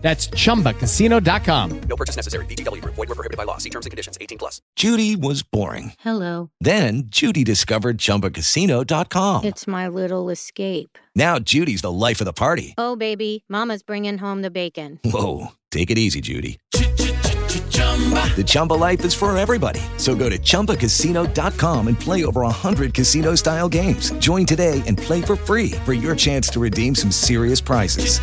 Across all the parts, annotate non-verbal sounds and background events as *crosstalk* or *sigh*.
That's chumbacasino.com. No purchase necessary. VGW Group. Void were prohibited by law. See terms and conditions. 18 plus. Judy was boring. Hello. Then Judy discovered ChumbaCasino.com. It's my little escape. Now Judy's the life of the party. Oh, baby, Mama's bringing home the bacon. Whoa, take it easy, Judy. The Chumba life is for everybody. So go to ChumbaCasino.com and play over 100 casino-style games. Join today and play for free for your chance to redeem some serious prizes.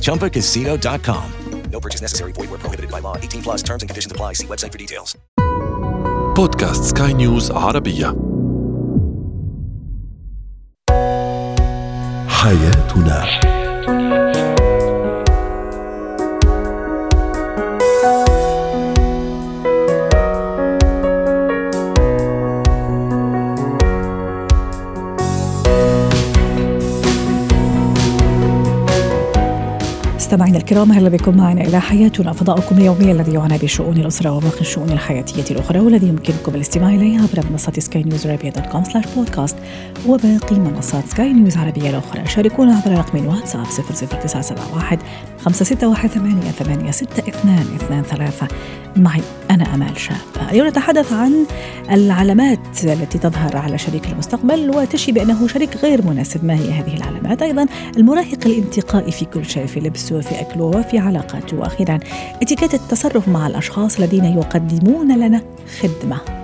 ChumbaCasino.com. No purchase necessary. Void were prohibited by law. 18 plus terms and conditions apply. See website for details. بودكاست سكاي نيوز عربية حياتنا مستمعينا الكرام أهلا بكم معنا إلى حياتنا. فضاؤكم اليومي الذي يعنى بشؤون الأسرة وباقي الشؤون الحياتية الأخرى والذي يمكنكم الاستماع إليه عبر منصة سكاي نيوز عربيه dot com slash podcast وباقي منصات سكاي نيوز عربية الأخرى. شاركونا عبر رقم واتساب 00971 561 886 معي أنا أمال شاب. اليوم نتحدث عن العلامات التي تظهر على شريك المستقبل وتشي بأنه شريك غير مناسب. ما هي هذه العلامات؟ أيضا المراهق الانتقائي في كل شيء في لبسه وفي أكله وفي علاقاته وأخيرا اتيكيت التصرف مع الأشخاص الذين يقدمون لنا خدمة.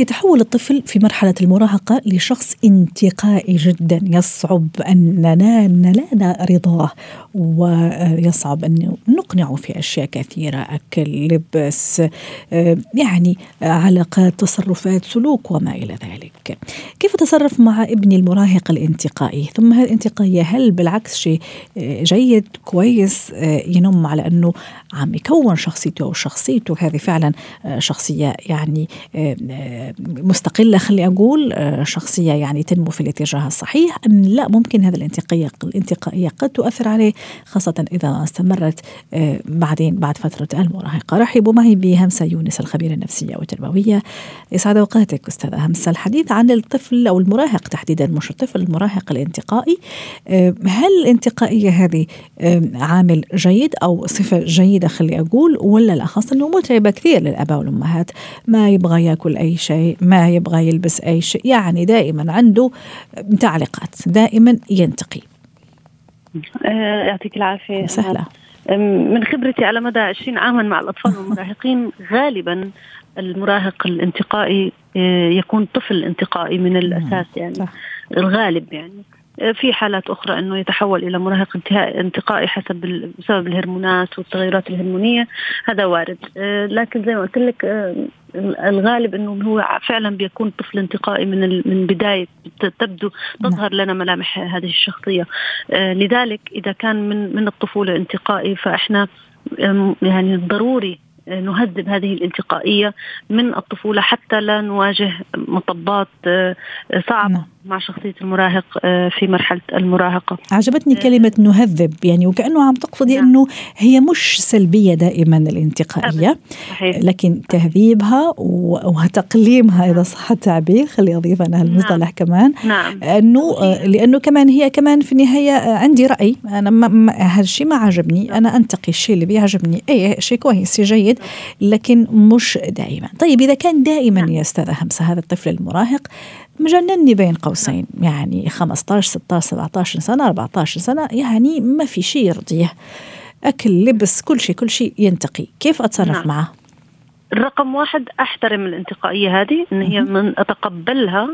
يتحول الطفل في مرحلة المراهقة لشخص انتقائي جدا. يصعب أن ننال رضاه ويصعب أن نقنعه في أشياء كثيرة أكل لبس آه، يعني علاقات تصرفات سلوك وما إلى ذلك. كيف أتصرف مع ابني المراهق الانتقائي؟ ثم هذه الانتقائية هل بالعكس شيء آه، جيد كويس آه، ينم على أنه عم يكون شخصيته أو شخصيته؟ هذه فعلا شخصية يعني مستقلة خلي أقول شخصية يعني تنمو في الاتجاه الصحيح أم لا؟ ممكن هذه الانتقائية الانتقائية قد تؤثر عليه خاصة إذا استمرت بعدين بعد فترة المراهقة. رحبوا معي بهمسة يونس الخبيرة النفسية والتربوية. يسعد أوقاتك أستاذة همسة. الحديث عن الطفل أو المراهق تحديدا مش الطفل المراهق الانتقائي. هل الانتقائية هذه عامل جيد أو صفة جيدة خلي أقول ولا لا خاصة أنه متعبة كثير للآباء والأمهات؟ ما يبغى يأكل أي شيء ما يبغى يلبس أي شيء يعني دائما عنده تعليقات دائما ينتقي. آه، يعطيك العافية. سهلة أم، من خبرتي على مدى 20 عاما مع الأطفال والمراهقين غالبا المراهق الانتقائي آه، يكون طفل انتقائي من الأساس يعني صح. الغالب يعني في حالات أخرى أنه يتحول إلى مراهق انتقائي حسب بسبب الهرمونات والتغيرات الهرمونية. هذا وارد. آه، لكن زي ما قلت لك آه، الغالب أنه هو فعلا بيكون طفل انتقائي من من بداية ت- تبدو تظهر لنا ملامح هذه الشخصية. آه، لذلك إذا كان من من الطفولة انتقائي فإحنا آم، يعني ضروري نهذب هذه الانتقائية من الطفولة حتى لا نواجه مطبات صعبة. نعم. مع شخصية المراهق آه، في مرحلة المراهقة. عجبتني كلمة نهذب يعني وكأنه عم تقصدي نعم. أنه هي مش سلبية دائما الانتقائية صحيح. لكن تهذيبها وتقليمها إذا صح التعبير خلي أضيف أنا هالمصطلح كمان. نعم. أنه آه، لأنه كمان هي كمان في النهاية آه، عندي رأي. أنا ما- ما هالشيء ما عجبني. أنا أنتقي الشيء اللي بيعجبني اي شيء كويس شيء جيد لكن مش دائما. طيب إذا كان دائما يا أستاذة همسة هذا الطفل المراهق مجنني بين قوسين. يعني 15 16 17 سنة 14 سنة يعني ما في شيء يرضيه. أكل لبس كل شيء كل شيء ينتقي. كيف أتصرف نعم. معه؟ الرقم واحد أحترم الانتقائية هذه إن هي من أتقبلها.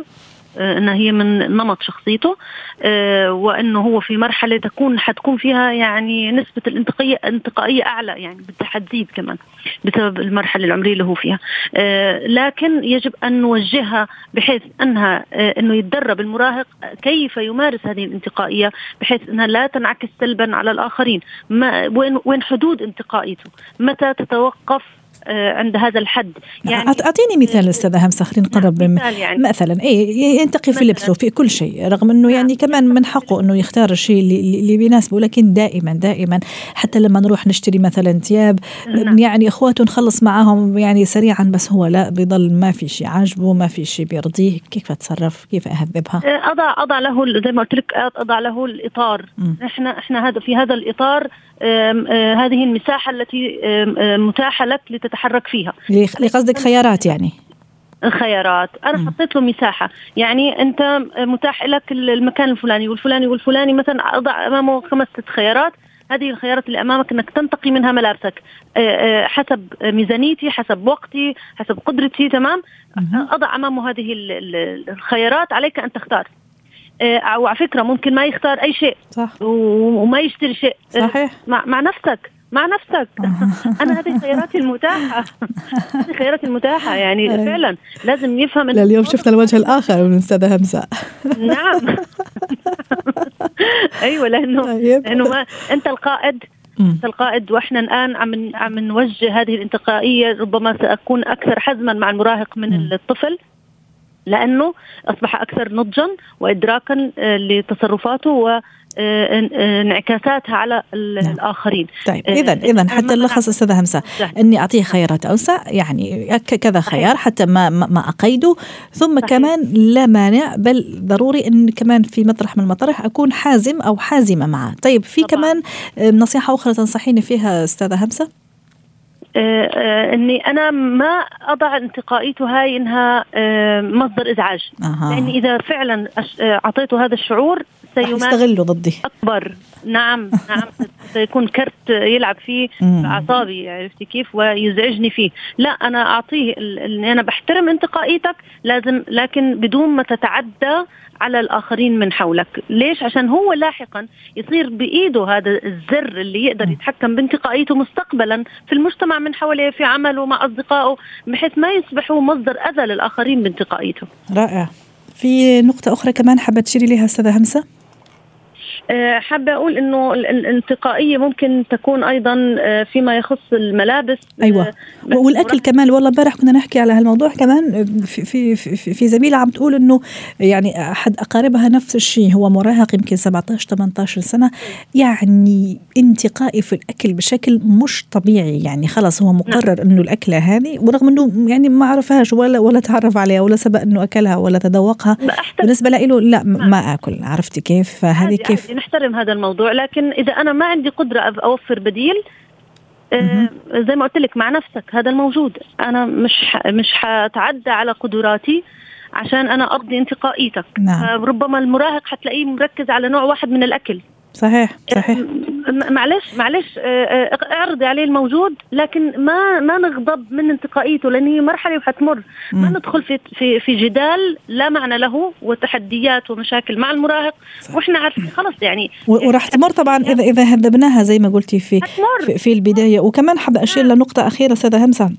إنها هي من نمط شخصيته آه، وإنه هو في مرحلة تكون حتكون فيها يعني نسبة الانتقائيه انتقائية أعلى يعني حتزيد كمان بسبب المرحلة العمرية اللي هو فيها. آه، لكن يجب أن نوجهها بحيث إنها إنه يتدرب المراهق كيف يمارس هذه الانتقائية بحيث إنها لا تنعكس سلبا على الآخرين. ما وين وين حدود انتقائيته؟ متى تتوقف آه، عند هذا الحد يعني أعطيني مثال أستاذة همسة خلينا نقرب مثال يعني مثلا اي ينتقي في لبسه في كل شيء رغم إنه يعني نعم. كمان من حقه إنه يختار الشيء اللي, اللي بيناسبه لكن دائما دائما حتى لما نروح نشتري مثلا ثياب نعم. يعني اخواته نخلص معاهم يعني سريعا بس هو لا بيضل ما في شيء عاجبه ما في شيء بيرضيه كيف أتصرف كيف أهذبها آه، اضع أضع له زي ما قلت لك أضع له الإطار. إحنا إحنا هذا في هذا الإطار آه، هذه المساحة التي متاحة لك لتتحرك فيها. لقصدك خيارات يعني. خيارات. أنا حطيت له مساحة. يعني أنت متاح لك المكان الفلاني والفلاني والفلاني. مثلا أضع أمامه خمس ست خيارات. هذه الخيارات اللي أمامك إنك تنتقي منها ملابسك. حسب ميزانيتي حسب وقتي حسب قدرتي. تمام؟ أضع أمامه هذه الخيارات عليك أن تختار. وعلى فكرة ممكن ما يختار أي شيء. صح. وما يشتري شيء. صحيح. مع, مع نفسك. مع نفسك. *laughs* أنا هذه خياراتي المتاحة. هذه خياراتي المتاحة. يعني فعلا لازم يفهم اليوم شفنا الوجه الآخر من أستاذة همسة. *laughs* نعم. أيوه لأنه طيب. لأنه ما أنت القائد. أنت القائد وإحنا الآن عم عم نوجه هذه الانتقائية ربما سأكون أكثر حزما مع المراهق من الطفل لأنه أصبح أكثر نضجا وادراكا آه، لتصرفاته و انعكاساتها على الآخرين. طيب اذا آه، اذا حتى نلخص أستاذة همسة. إني أعطيه خيارات أوسع يعني كذا خيار حتى ما ما أقيده. ثم صحيح. كمان لا مانع بل ضروري إن كمان في مطرح من المطرح أكون حازم أو حازمة معه. طيب في طبعا. كمان نصيحة أخرى تنصحيني فيها أستاذة همسة؟ آه، آه، إني أنا ما أضع انتقائيته هاي إنها آه، مصدر إزعاج. أه. لأني إذا فعلا أعطيته هذا الشعور سيستغله ضدي. أكبر. نعم نعم. *laughs* سيكون كرت يلعب فيه أعصابي عرفتي كيف؟ ويزعجني فيه. لا أنا أعطيه أنا بحترم انتقائيتك لازم لكن بدون ما تتعدى على الآخرين من حولك. ليش؟ عشان هو لاحقا يصير بإيده هذا الزر اللي يقدر يتحكم بانتقائيته مستقبلا في المجتمع من حواليه في عمله مع أصدقائه بحيث ما يصبح هو مصدر أذى للآخرين بانتقائيته. رائع. في نقطة أخرى كمان حابة تشيري لها أستاذة همسة؟ آه، حابة أقول أنه الانتقائية ممكن تكون أيضا آه، فيما يخص الملابس أيوة. آه، والأكل كمان والله امبارح كنا نحكي على هالموضوع كمان في في في, في زميلة عم تقول أنه يعني أحد أقاربها نفس الشيء هو مراهق يمكن 17 18 سنة. يعني انتقائي في الأكل بشكل مش طبيعي. يعني خلص هو مقرر أنه الأكلة هذه ورغم أنه يعني ما عرفهاش ولا ولا تعرف عليها ولا سبق أنه أكلها ولا تذوقها. بالنسبة له لا ما أكل. عرفتي كيف؟ فهذه كيف؟ نحترم هذا الموضوع لكن إذا أنا ما عندي قدرة أوفر بديل آه زي ما قلت لك مع نفسك هذا الموجود. أنا مش مش حتعدى على قدراتي عشان أنا أرضي انتقائيتك. نعم. ربما المراهق حتلاقيه مركز على نوع واحد من الأكل. صحيح صحيح. معلش معلش آه، آه، اعرضي عليه الموجود لكن ما ما نغضب من انتقائيته لأن هي مرحلة وحتمر. ما ندخل في في في جدال لا معنى له وتحديات ومشاكل مع المراهق وإحنا عارفين خلص يعني وراح تمر طبعا إذا إذا هذبناها زي ما قلتي في في, في البداية. وكمان حابه أشير. لنقطة أخيرة أستاذة همسة.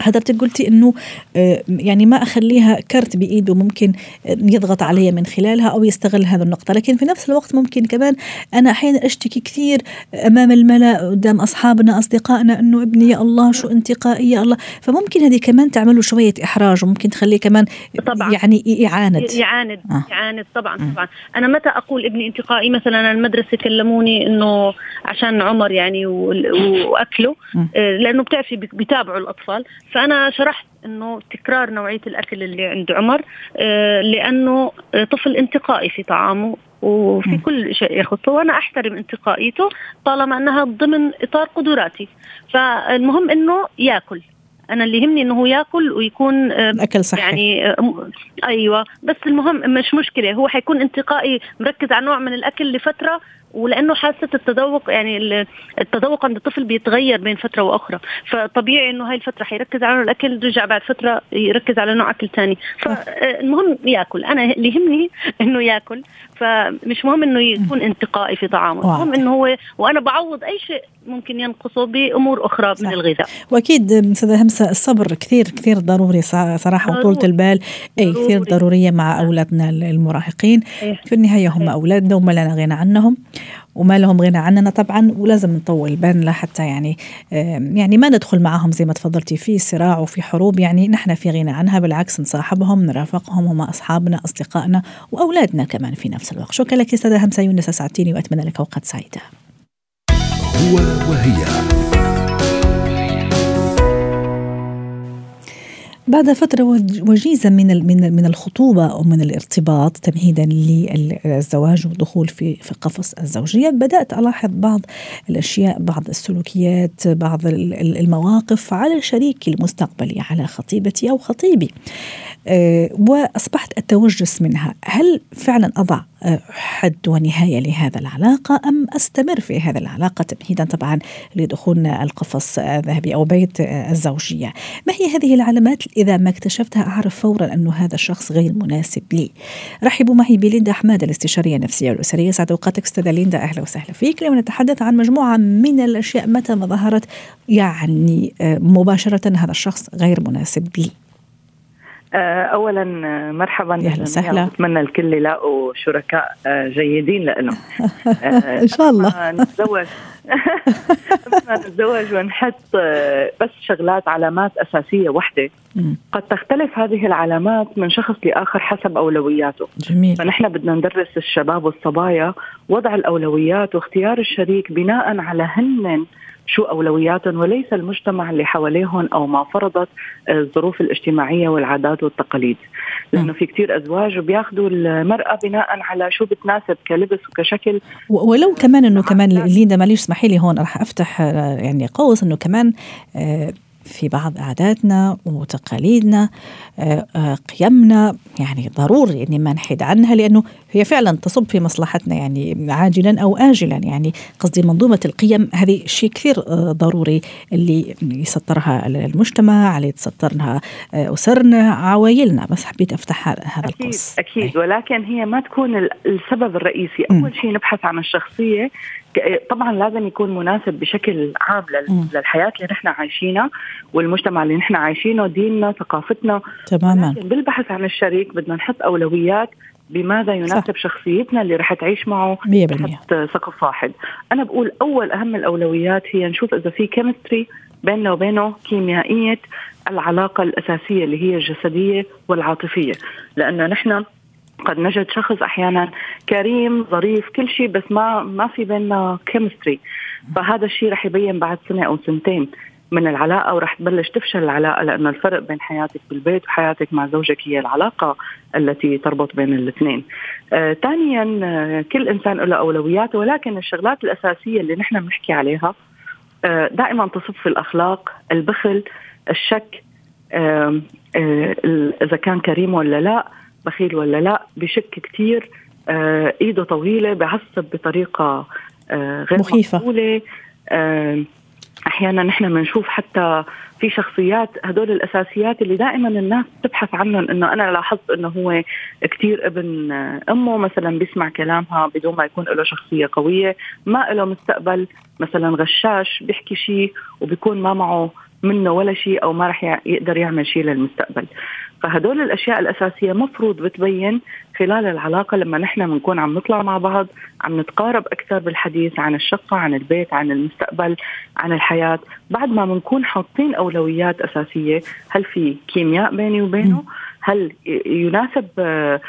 حضرتك قلتي إنه آه، يعني ما أخليها كرت بإيده ممكن يضغط علي من خلالها أو يستغل هذه النقطة. لكن في نفس الوقت ممكن كمان أنا أحيانا أشتكي كثير أمام الملأ قدام أصحابنا أصدقائنا إنه ابني يا الله شو انتقائي يا الله. فممكن هذه كمان تعمل له شوية إحراج وممكن تخليه كمان طبعا. يعني يعاند. يعاند آه. يعاند طبعا طبعا. أنا متى أقول ابني انتقائي؟ مثلا المدرسة كلموني إنه عشان عمر يعني وأكله. آه، لأنه بتعرفي بيتابعوا الأطفال. فأنا شرحت إنه تكرار نوعية الأكل اللي عند عمر آه، لأنه طفل انتقائي في طعامه وفي كل شيء يخصه وأنا أحترم انتقائيته طالما أنها ضمن إطار قدراتي. فالمهم إنه يأكل. أنا اللي يهمني إنه هو يأكل ويكون آه، اكل صحي. يعني أيوه. بس المهم مش مشكلة هو حيكون انتقائي مركز على نوع من الأكل لفترة ولأنه حاسة التذوق يعني ال- التذوق عند الطفل بيتغير بين فترة وأخرى فطبيعي إنه هاي الفترة حيركز على الأكل رجع بعد فترة يركز على نوع أكل ثاني فالمهم ياكل أنا اللي يهمني *laughs* إنه ياكل فمش مهم إنه يكون انتقائي في طعامه. المهم إنه هو وأنا بعوض أي شيء ممكن ينقصه بأمور أخرى صح. من الغذاء وأكيد استاذه همسه الصبر كثير كثير ضروري صراحة. وطولة البال أي كثير ضروري. ضرورية مع أولادنا المراهقين إيه. في النهاية هم أولادنا وما لنا غنى عنهم وما لهم غنى عننا طبعا ولازم نطول بالنا حتى يعني يعني ما ندخل معهم زي ما تفضلتي في صراع وفي حروب يعني نحن في غنى عنها بالعكس نصاحبهم نرافقهم هم أصحابنا أصدقائنا وأولادنا كمان في نفس الوقت. شكرا لك أستاذة همسه يونس اسعدتيني وأتمنى لك أوقات سعيدة. هو وهي. بعد فترة وج- وجيزة من من من الخطوبة أو من الارتباط تمهيدا للزواج والدخول في في قفص الزوجية بدأت ألاحظ بعض الأشياء بعض السلوكيات بعض ال- ال- المواقف على شريكي المستقبلي على خطيبتي أو خطيبي. آه، وأصبحت أتوجس منها. هل فعلا أضع حد ونهاية لهذا العلاقة أم أستمر في هذه العلاقة تمهيدا طبعا لدخولنا القفص الذهبي أو بيت الزوجية؟ ما هي هذه العلامات إذا ما اكتشفتها؟ أعرف فورا أنه هذا الشخص غير مناسب لي. رحبوا معي بليندا أحمد الاستشارية النفسية والأسرية. سعد أوقاتك أستاذة ليندا أهلا وسهلا فيك. اليوم نتحدث عن مجموعة من الأشياء متى ما ظهرت يعني آه، مباشرة هذا الشخص غير مناسب لي. اولا آه، مرحبا يا أهلا وسهلا. أتمنى الكل يلاقوا شركاء آه، جيدين لهم *laughs* إن شاء الله. نتزوج. *laughs* نتزوج ونحط آه، بس شغلات علامات أساسية وحدة. قد تختلف هذه العلامات من شخص لآخر حسب أولوياته. جميل. فنحن بدنا ندرس الشباب والصبايا وضع الأولويات واختيار الشريك بناء على هن شو اولوياتهم وليس المجتمع اللي حواليهم أو ما فرضت الظروف الاجتماعية والعادات والتقاليد. لأنه في كتير أزواج بياخذوا المرأة بناء على شو بتناسب كلبس وكشكل. ولو كمان إنه كمان ليندا معليش اسمحي لي هون راح أفتح آه، يعني قوس إنه كمان آه، في بعض عاداتنا وتقاليدنا آه، آه، قيمنا يعني ضروري إني ما نحيد عنها لأنه هي فعلا تصب في مصلحتنا يعني عاجلا أو اجلا يعني قصدي منظومة القيم هذه شيء كثير آه، ضروري اللي يسطرها المجتمع اللي تسطرها أسرنا عوائلنا بس حبيت أفتح هذا أكيد القوس أكيد ولكن هي ما تكون ال- السبب الرئيسي. أول شيء نبحث عن الشخصية. طبعا لازم يكون مناسب بشكل عام. للحياة اللي نحن عايشينها والمجتمع اللي نحن عايشينه ديننا ثقافتنا. تماما. لكن بالبحث عن الشريك بدنا نحط أولويات بماذا يناسب شخصيتنا اللي رح تعيش معه 100% تحت سقف واحد. أنا بقول أول أهم الأولويات هي نشوف إذا في chemistry بيننا وبينه كيميائية العلاقة الأساسية اللي هي الجسدية والعاطفية. لأنه نحن قد نجد شخص أحيانا كريم ظريف كل شيء بس ما ما في بيننا chemistry فهذا الشيء رح يبين بعد سنة أو سنتين من العلاقة ورح تبلش تفشل العلاقة لأنه الفرق بين حياتك بالبيت وحياتك مع زوجك هي العلاقة التي تربط بين الاثنين. آه، ثانيا آه، كل إنسان له أولوياته ولكن الشغلات الأساسية اللي نحن بنحكي عليها آه، دائما تصب في الأخلاق، البخل، الشك آه، إذا كان كريم ولا لا، بخيل ولا لا، بشك كثير إيده طويلة، بعصب بطريقة آه، غير مخيفة. مقبولة آم، أحيانا نحن بنشوف حتى في شخصيات هدول الأساسيات اللي دائما الناس تبحث عنهم إنه أنا لاحظت إنه هو كثير ابن آه، أمه مثلا بيسمع كلامها بدون ما يكون له شخصية قوية ما له مستقبل مثلا غشاش بيحكي شيء وبيكون ما معه منه ولا شيء أو ما رح يقدر يعمل شيء للمستقبل فهدول الأشياء الأساسية مفروض بتبين خلال العلاقة لما نحن بنكون عم نطلع مع بعض عم نتقارب أكثر بالحديث عن الشقة عن البيت عن المستقبل عن الحياة. بعد ما بنكون حاطين أولويات أساسية هل في كيمياء بيني وبينه؟ هل يناسب آه،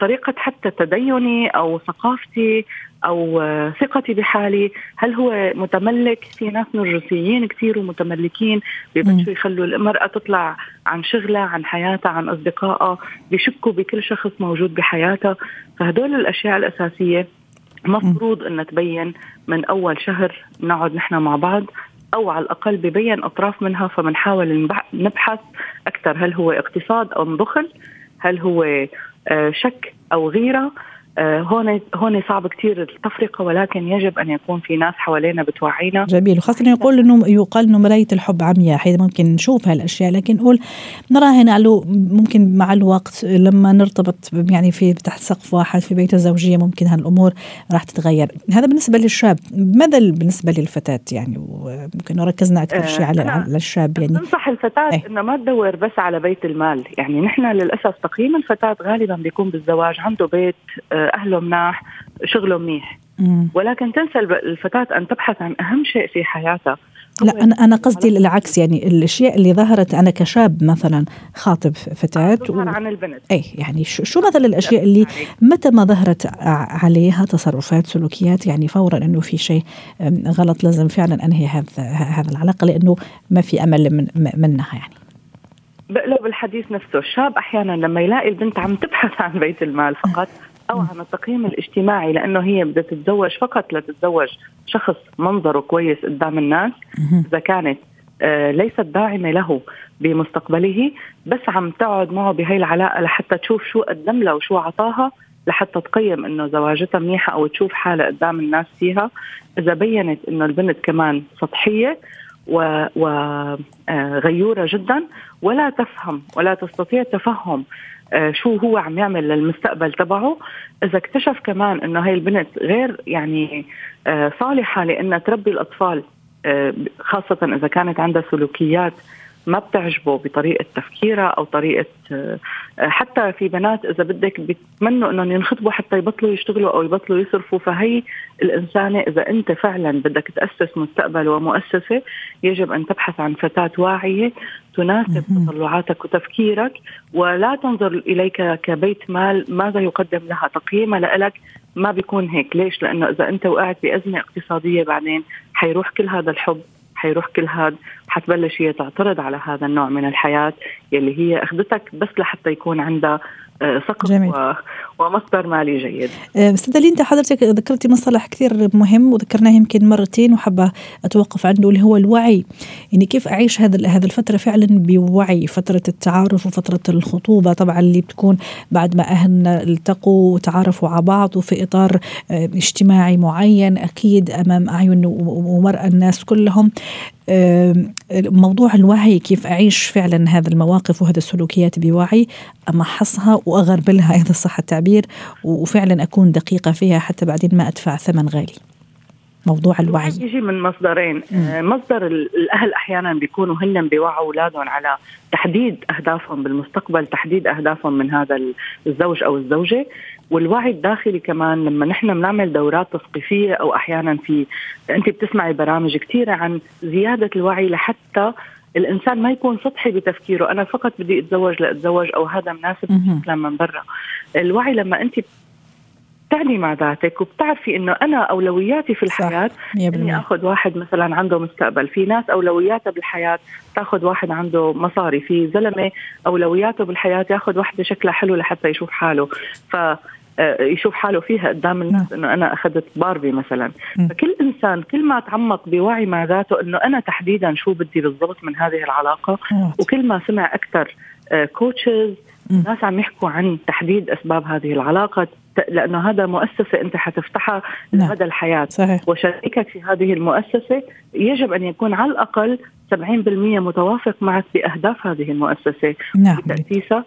طريقة حتى تديني أو ثقافتي؟ أو آه، ثقتي بحالي. هل هو متملك؟ في ناس نرجسيين كثير ومتملكين ببدشوا يخلوا المرأة تطلع عن شغلها عن حياتها عن أصدقائها بيشكوا بكل شخص موجود بحياتها. فهدول الأشياء الأساسية مفروض أن تبين من أول شهر نقعد نحن مع بعض أو على الأقل ببين أطراف منها فبنحاول نبح- نبحث أكثر. هل هو اقتصاد أو بخل هل هو آه، شك أو غيرة؟ آه، هون هون صعب كثير التفرقة ولكن يجب أن يكون في ناس حوالينا بتوعينا. جميل. وخاصة يقول إنه يقال إنه مراية الحب عمياء حيث ممكن نشوف هالأشياء. لكن نقول نراهن على ممكن مع الوقت لما نرتبط يعني في تحت سقف واحد في بيت الزوجية ممكن هالأمور راح تتغير. هذا بالنسبة للشاب. ماذا بالنسبة للفتاة يعني؟ وممكن ركزنا أكثر شيء على على الشاب يعني. بنصح الفتاة إيه. إنه ما تدور بس على بيت المال. يعني نحن للأسف تقييم الفتاة غالبا بيكون بالزواج. عنده بيت آه، أهله مناح شغله منيح. ولكن تنسى الفتاة أن تبحث عن أهم شيء في حياتها. لا أنا أنا قصدي العكس يعني الأشياء اللي ظهرت أنا كشاب مثلا خاطب فتاة تظهر عن البنت. اي يعني شو مثلا الأشياء اللي متى ما ظهرت عليها تصرفات سلوكيات يعني فورا إنه في شيء غلط لازم فعلا أنهي هذا هذا العلاقة لأنه ما في أمل من منها يعني. بقلب بالحديث نفسه الشاب أحيانا لما يلاقي البنت عم تبحث عن بيت المال فقط أو عن التقييم الاجتماعي لأنه هي بدها تتزوج فقط لتتزوج شخص منظره كويس قدام الناس إذا كانت آه، ليست داعمة له بمستقبله بس عم تقعد معه بهي العلاقة لحتى تشوف شو قدم لها وشو عطاها لحتى تقيم إنه زواجتها منيحة أو تشوف حالها قدام الناس فيها. إذا بينت إنه البنت كمان سطحية و, و آه، جدا ولا تفهم ولا تستطيع تفهم شو هو عم يعمل للمستقبل تبعه. إذا اكتشف كمان إنه هاي البنت غير يعني آه، صالحة لأنها تربي الأطفال آه، خاصة إذا كانت عندها سلوكيات ما بتعجبه بطريقة تفكيرها أو طريقة آه، حتى في بنات إذا بدك بيتمنوا إنهم ينخطبوا حتى يبطلوا يشتغلوا أو يبطلوا يصرفوا فهي الإنسانة إذا أنت فعلا بدك تأسس مستقبل ومؤسسة يجب أن تبحث عن فتاة واعية تناسب تطلعاتك وتفكيرك ولا تنظر إليك كبيت مال ماذا يقدم لها تقييمها لك ما بيكون هيك. ليش؟ لأنه إذا أنت وقعت بأزمة اقتصادية بعدين حيروح كل هذا الحب. حيروح كل هذا حتبلش هي تعترض على هذا النوع من الحياة يلي هي أخذتك بس لحتى يكون عندها سقف جميل. و... ومصدر مالي جيد. أه، أستاذة ليندا حضرتك ذكرتي مصطلح كثير مهم وذكرناه يمكن مرتين وحابة أتوقف عنده اللي هو الوعي. يعني كيف أعيش هذا هذه الفترة فعلا بوعي؟ فترة التعارف وفترة الخطوبة طبعا اللي بتكون بعد ما أهلنا التقوا وتعارفوا على بعض وفي إطار أه، اجتماعي معين أكيد أمام أعين و- ومرأى الناس كلهم. موضوع الوعي كيف أعيش فعلا هذه المواقف وهذه السلوكيات بوعي أمحصها وأغربلها *laughs* إذا صح التعبير وفعلا أكون دقيقة فيها حتى بعدين ما أدفع ثمن غالي. موضوع الوعي. يجي من مصدرين. آه، مصدر ال- الأهل أحيانا بيكونوا هن بيوعوا أولادهم على تحديد أهدافهم بالمستقبل تحديد أهدافهم من هذا ال- الزوج أو الزوجة. والوعي الداخلي كمان لما نحن بنعمل دورات تثقيفية أو أحيانا في أنت بتسمعي برامج كثيره عن زيادة الوعي لحتى الإنسان ما يكون سطحي بتفكيره. أنا فقط بدي أتزوج لأتزوج أو هذا مناسب. شكلا من برا. الوعي لما أنت تعني مع ذاتك وبتعرفي إنه أنا أولوياتي في الحياة إني 100% آخذ واحد مثلا عنده مستقبل. في ناس اولوياتها بالحياة تاخذ واحد عنده مصاري. في زلمة أولوياته بالحياة ياخذ وحده شكلها حلو لحتى يشوف حاله. ف يشوف حاله فيها قدام الناس إنه أنا أخذت باربي مثلا. فكل إنسان كل ما تعمق بوعي مع ذاته إنه أنا تحديدا شو بدي بالضبط من هذه العلاقة آه. وكل ما سمع أكثر كوتشز مم. ناس عم يحكوا عن تحديد أسباب هذه العلاقة لأنه هذا مؤسسة أنت حتفتحها نعم. لمدى الحياة صحيح وشريكك في هذه المؤسسة يجب أن يكون على الأقل 70% متوافق معك بأهداف هذه المؤسسة نعم بتأسيسها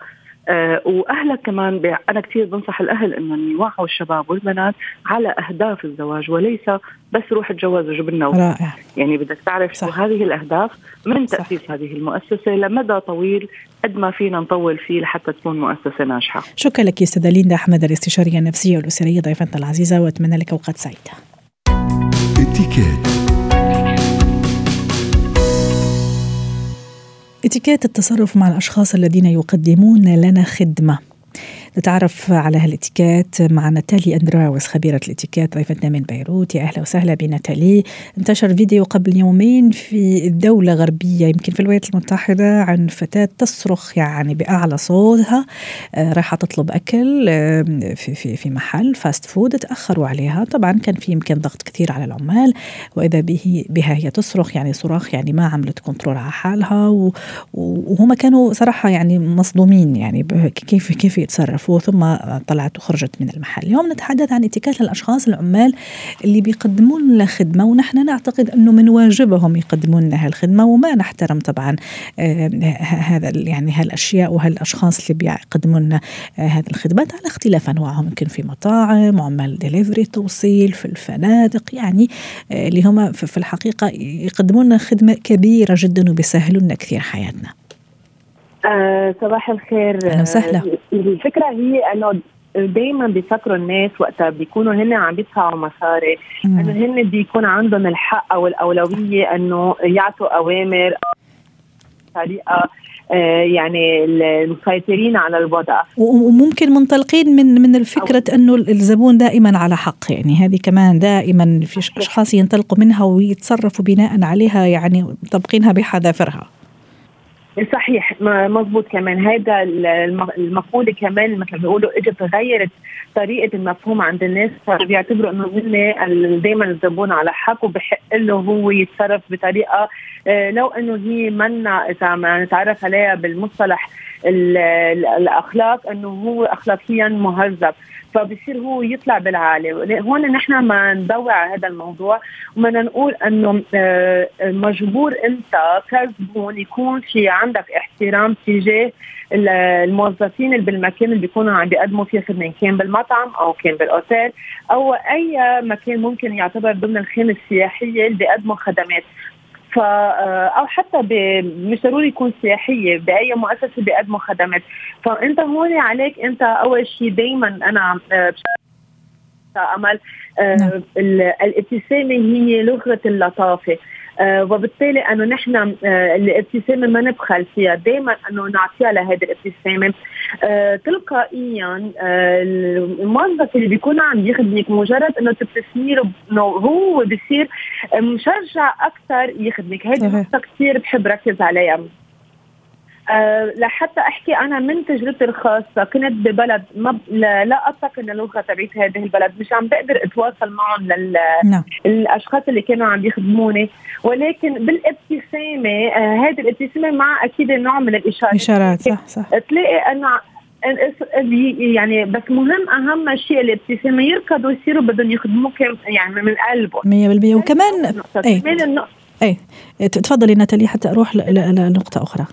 آه وأهلك كمان. أنا كثير بنصح الأهل انهم يوعوا الشباب والبنات على أهداف الزواج وليس بس روح اتجوز وجيب لنا. رائع يعني بدك تعرف شو صح. هذه الأهداف من صح. تأسيس هذه المؤسسة لمدى طويل قد ما فينا نطول فيه لحتى تكون مؤسسة ناجحة شكرا لك أستاذة ليندا أحمد الاستشارية النفسية والأسرية ضيفتنا العزيزة وأتمنى لك أوقات سعيدة اتيكيت التصرف مع الأشخاص الذين يقدمون لنا خدمة. نتعرف على هالاتيكيت مع ناتالي أندراوس خبيرة الاتيكيت ضيفتنا من بيروت. يا أهلا وسهلا بناتالي. انتشر فيديو قبل يومين في دولة غربية يمكن في الولايات المتحدة عن فتاة تصرخ يعني بأعلى صوتها. آه، رايحة تطلب آه، في في في محل fast food تأخروا عليها. طبعا كان في يمكن ضغط كثير على العمال وإذا به بها هي تصرخ يعني صراخ يعني ما عملت control على حالها وهم كانوا صراحة يعني مصدومين يعني كيف كيف يتصرفوا؟ وقفوا ثم طلعت وخرجت من المحل. اليوم نتحدث عن اتكال الأشخاص العمال اللي بيقدمون لنا خدمة ونحن نعتقد أنه من واجبهم يقدمون لنا هالخدمة وما نحترم طبعا آه، هذا يعني هالأشياء وهالأشخاص اللي بيقدمون لنا آه، هذه الخدمات على اختلاف أنواعهم يمكن في مطاعم عمال دليفري توصيل في الفنادق يعني آه، اللي هم في الحقيقة يقدمون لنا خدمة كبيرة جدا وبيسهلوا لنا كثير حياتنا. آه صباح الخير أهلا وسهلا. آه، الفكرة هي إنه دائما بيفكروا الناس وقتها بيكونوا هن عم بيدفعوا مصاري. إنه هن بيكون عندهم الحق أو الأولوية إنه يعطوا أوامر طريقة آه، يعني المسيطرين على الوضع وممكن منطلقين من من الفكرة أنه الزبون دائما على حق يعني هذه كمان دائما في أشخاص ينطلقوا منها ويتصرفوا بناء عليها يعني طبقينها بحذافيرها صحيح مزبوط كمان. هذا الم- المقولة كمان مثل ما بيقولوا إجت غيرت طريقة المفهوم عند الناس. بيعتبروا إنه هن دائما الزبون على حق وبحق له هو يتصرف بطريقة آه، لو إنه هي منا إذا ما نتعرف عليها بالمصطلح ال- ال- الأخلاق إنه هو اخلاقيا مهذب. فبصير هو يطلع بالعالي. هون نحن ما ندوع على هذا الموضوع وما نقول إنه آه، مجبور إنت كزبون يكون في عندك احترام تجاه ال- الموظفين اللي بالمكان اللي بيكونوا عم بيقدموا فيه خدمه كان بالمطعم أو كان بالأوتيل أو أي مكان ممكن يعتبر ضمن الخيمة السياحية اللي بيقدموا خدمات. ف أو حتى ب... مش ضروري يكون سياحية بأي مؤسسة بيقدموا خدمات فأنت هون عليك أنت أول شيء دائما أنا آه، امل آه، نعم. ال- الابتسامة هي لغة اللطافة آه وبالتالي أنه نحن آه الابتسامة ما نبخل فيها. دائما أنه نعطيها لهذه الابتسامة. آه تلقائيا آه الموظف اللي بيكون عم يخدمك مجرد أنه تبتسمي له هو بصير مشجع أكثر يخدمك. هذه. نقطه كثير بحب ركز عليها. أه لحتى أحكي أنا من تجربتي الخاصة كنت ببلد ما ب- لا, اتقن اللغة تبعت هذه البلد مش عم بقدر أتواصل معهم لل نعم. الأشخاص اللي كانوا عم يخدموني. ولكن بالابتسامة آه هذه الابتسامة مع أكيد نوع من الإشارات. إشارات صح صح. تلاقي انه يعني بس مهم أهم شيء الابتسامة يركضوا يصيروا بدهم يخدموك يعني من قلبهم. 100% وكمان. إيه. كمان اي تفضلي ناتالي حتى أروح لنقطة أخرى.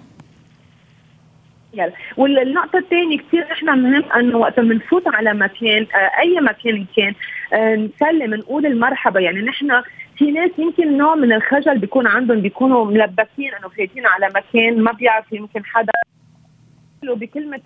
يلا. والنقطة الثانية كثير نحن مهم إنه وقت بنفوت على مكان آه أي مكان كان آه نسلم نقول المرحبا. يعني نحن في ناس يمكن نوع من الخجل بيكون عندهم بيكونوا ملبسين إنه فايتين على مكان ما بيعرف يمكن حدا.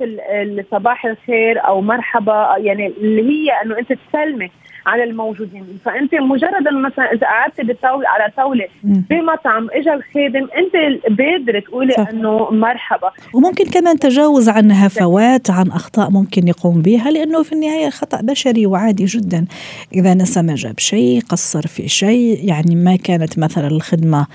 ال- الصباح الخير أو مرحبا يعني اللي هي أنه أنت تسلمي. على الموجودين. فأنت مجرد مثلا إذا قعدت بالطاولة على طاولة مم. بمطعم إجا الخادم أنت بادرة تقولي صح. إنه مرحبا. وممكن كمان تجاوز عن هفوات عن أخطاء ممكن يقوم بها لأنه في النهاية خطأ بشري وعادي جدا. إذا نسى ما جاب شيء قصر في شيء يعني ما كانت مثلا الخدمة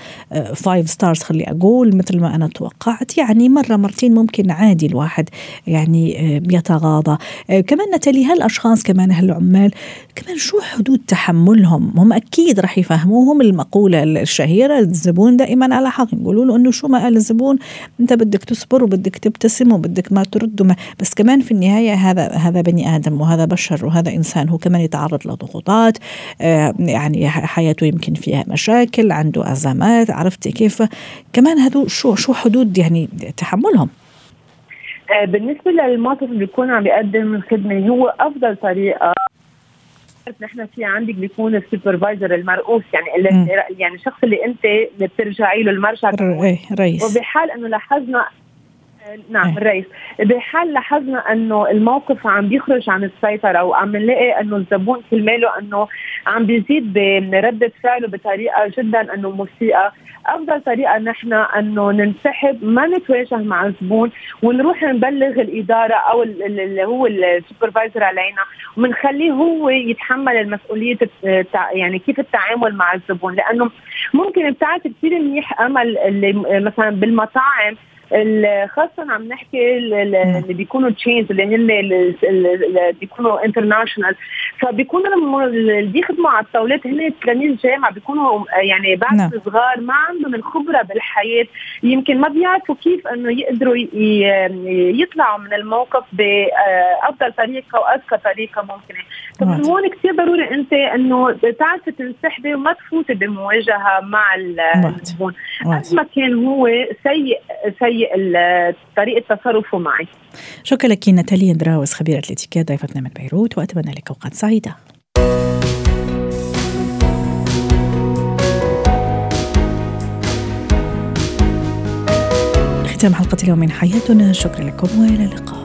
five stars خلي أقول مثل ما أنا توقعت يعني مرة مرتين ممكن عادي الواحد يعني آه، يتغاضى. آه، كمان نتالي هالاشخاص كمان هالعمال كمان شو حدود تحملهم؟ هم أكيد راح يفهموهم المقولة الشهيرة الزبون دائما على حق. يقولوا له إنه شو ما قال الزبون أنت بدك تصبر وبدك تبتسم وبدك ما ترد وما. بس كمان في النهاية هذا هذا بني آدم وهذا بشر وهذا إنسان هو كمان يتعرض لضغوطات آه، يعني حياته يمكن فيها مشاكل عنده أزمات. عرفتي كيف؟ كمان هذو شو شو حدود يعني تحملهم؟ آه، بالنسبة للموظف اللي بيكون عم بيقدم الخدمة هو أفضل طريقة نحن في عندك بيكون السوبرفايزر المرؤوس يعني اللي يعني الشخص اللي أنت بترجعي له المرجع رئيس. وبحال إنه لاحظنا نعم إيه. الرئيس. بحال لاحظنا إنه الموقف عم بيخرج عن السيطرة وعم نلاقي إنه الزبون كرماله إنه عم بيزيد بردة فعله بطريقة جدا إنه مسيئة. أفضل طريقة نحن أنه ننسحب ما نتواجه مع الزبون ونروح نبلغ الإدارة أو ال- ال- اللي هو ال supervisor علينا وبنخليه هو يتحمل المسؤولية يعني كيف التعامل مع الزبون. لأنه ممكن بتعرف كثير منيح أمل اللي مثلا بالمطاعم ال- خاصة عم نحكي ال- ال- اللي بيكونوا chains اللي هن ال- ال- اللي بيكونوا انترناشونال فبيكونوا اللي بيخدموا على الطاولات هن تلاميذ جامعه بيكونوا يعني بعد نعم. صغار ما عندهم الخبرة بالحياة يمكن ما بيعرفوا كيف إنه يقدروا يطلعوا من الموقف بافضل طريقة وأذكى طريقة ممكنة. فمن هون كثير ضروري أنت إنه تعرفي تنسحبي وما تفوتي بمواجهة مع. الزبون. قد ما كان هو سيء سيء طريقة تصرفه معي. شكرا لك ناتاليا دراوس خبيرة الاتيكيت ضيفتنا من بيروت وأتمنى لك أوقات سعيدة. ختام حلقة اليوم من حياتنا. شكرا لكم وإلى اللقاء.